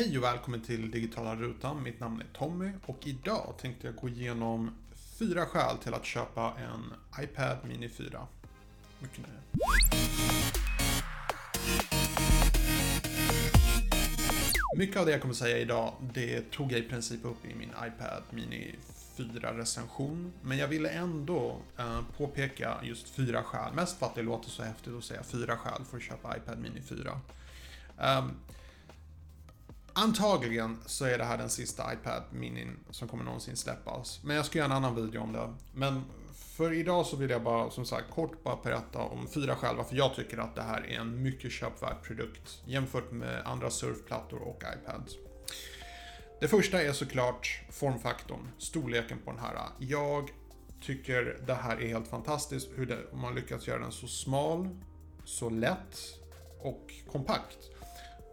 Hej och välkommen till Digitala Rutan. Mitt namn är Tommy och idag tänkte jag gå igenom fyra skäl till att köpa en iPad Mini 4. Mycket nöje. Mycket av det jag kommer säga idag, det tog jag i princip upp i min iPad Mini 4 recension. Men jag ville ändå eh, påpeka just fyra skäl. Mest för att det låter så häftigt att säga fyra skäl för att köpa iPad Mini 4. Um, ehm, Antagligen så är det här den sista iPad Mini som kommer någonsin släppas. Men jag ska göra en annan video om det. Men för idag så vill jag bara, som sagt, kort bara berätta om fyra skäl varför jag tycker att det här är en mycket köpvärd produkt jämfört med andra surfplattor och iPads. Det första är såklart formfaktorn, storleken på den här. Jag tycker det här är helt fantastiskt hur det, man lyckats göra den så smal, så lätt och kompakt.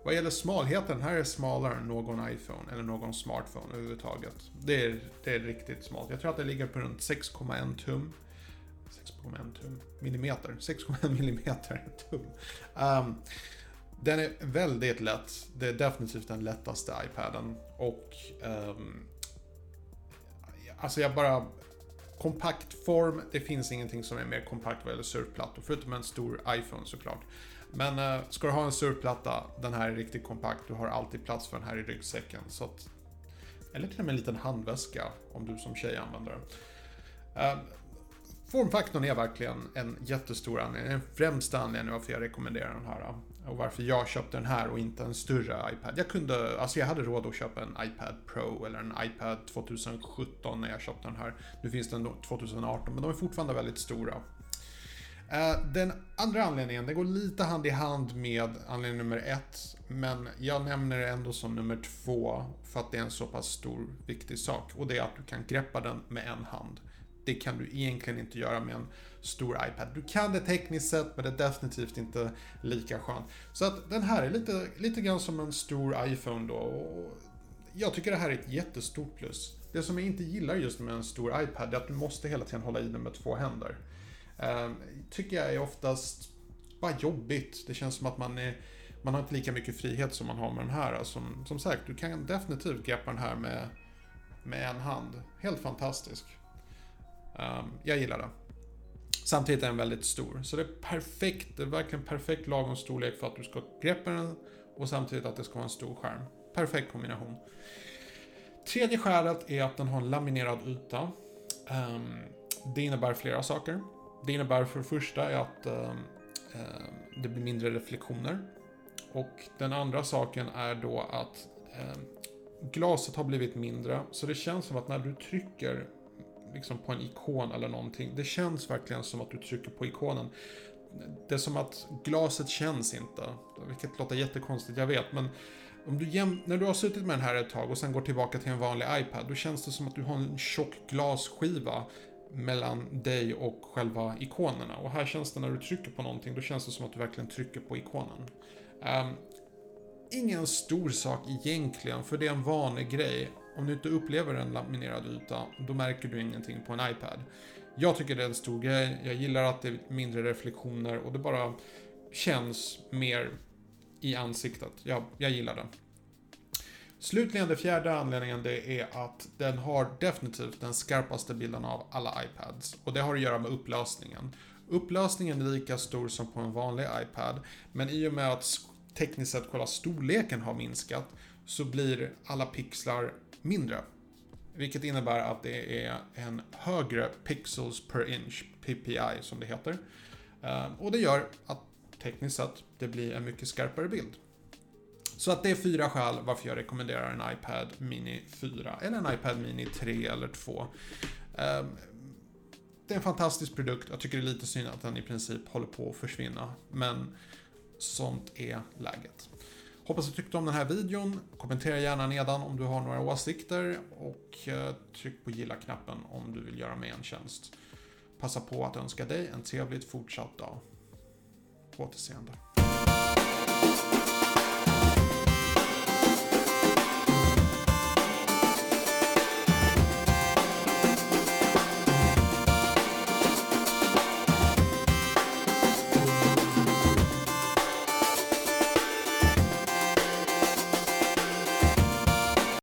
Vad gäller smalheten, här är smalare än någon iPhone eller någon smartphone överhuvudtaget. Det är, det är riktigt smalt. Jag tror att det ligger på runt 6,1 tum. 6,1 tum? Millimeter? 6,1 millimeter tum. Um, den är väldigt lätt. Det är definitivt den lättaste iPaden. Och... Um, alltså jag bara... Kompakt form, det finns ingenting som är mer kompakt vad gäller surfplattor, förutom en stor iPhone såklart. Men eh, ska du ha en surfplatta, den här är riktigt kompakt, du har alltid plats för den här i ryggsäcken. Så att, eller till och med en liten handväska om du som tjej använder den. Eh, formfaktorn är verkligen en jättestor anledning, den främsta anledningen varför jag rekommenderar den här. Eh, och varför jag köpte den här och inte en större iPad. Jag kunde, alltså jag hade råd att köpa en iPad Pro eller en iPad 2017 när jag köpte den här. Nu finns den 2018, men de är fortfarande väldigt stora. Eh, den andra anledningen, det går lite hand i hand med anledning nummer ett, men jag nämner det ändå som nummer två för att det är en så pass stor, viktig sak. Och det är att du kan greppa den med en hand. Det kan du egentligen inte göra med en stor iPad. Du kan det tekniskt sett, men det är definitivt inte lika skönt. Så att den här är lite, lite grann som en stor iPhone då. Och jag tycker det här är ett jättestort plus. Det som jag inte gillar just med en stor iPad är att du måste hela tiden hålla i den med två händer. Ehm, tycker jag är oftast bara jobbigt. Det känns som att man är man har inte lika mycket frihet som man har med den här. Alltså, som, som sagt, du kan definitivt greppa den här med, med en hand. Helt fantastisk. Um, jag gillar det. Samtidigt är den väldigt stor. Så det är perfekt, det är verkligen perfekt lagom storlek för att du ska greppa den och samtidigt att det ska vara en stor skärm. Perfekt kombination. Tredje skälet är att den har en laminerad yta. Um, det innebär flera saker. Det innebär för det första att eh, det blir mindre reflektioner. Och den andra saken är då att eh, glaset har blivit mindre. Så det känns som att när du trycker liksom på en ikon eller någonting. Det känns verkligen som att du trycker på ikonen. Det är som att glaset känns inte. Vilket låter jättekonstigt, jag vet. Men om du jäm, när du har suttit med den här ett tag och sen går tillbaka till en vanlig iPad. Då känns det som att du har en tjock glasskiva mellan dig och själva ikonerna. Och här känns det när du trycker på någonting, då känns det som att du verkligen trycker på ikonen. Um, ingen stor sak egentligen, för det är en vanlig grej. Om du inte upplever en laminerad yta, då märker du ingenting på en iPad. Jag tycker det är en stor grej, jag gillar att det är mindre reflektioner och det bara känns mer i ansiktet. Jag, jag gillar det. Slutligen, den fjärde anledningen, det är att den har definitivt den skarpaste bilden av alla iPads. Och det har att göra med upplösningen. Upplösningen är lika stor som på en vanlig iPad, men i och med att tekniskt sett själva storleken har minskat, så blir alla pixlar mindre. Vilket innebär att det är en högre pixels per inch, PPI som det heter. Ehm, och det gör att tekniskt sett det blir en mycket skarpare bild. Så att det är fyra skäl varför jag rekommenderar en iPad Mini 4 eller en iPad Mini 3 eller 2. Ehm, det är en fantastisk produkt. Jag tycker det är lite synd att den i princip håller på att försvinna. Men sånt är läget. Hoppas du tyckte om den här videon. Kommentera gärna nedan om du har några åsikter och eh, tryck på gilla-knappen om du vill göra mig en tjänst. Passa på att önska dig en trevligt fortsatt dag. På återseende.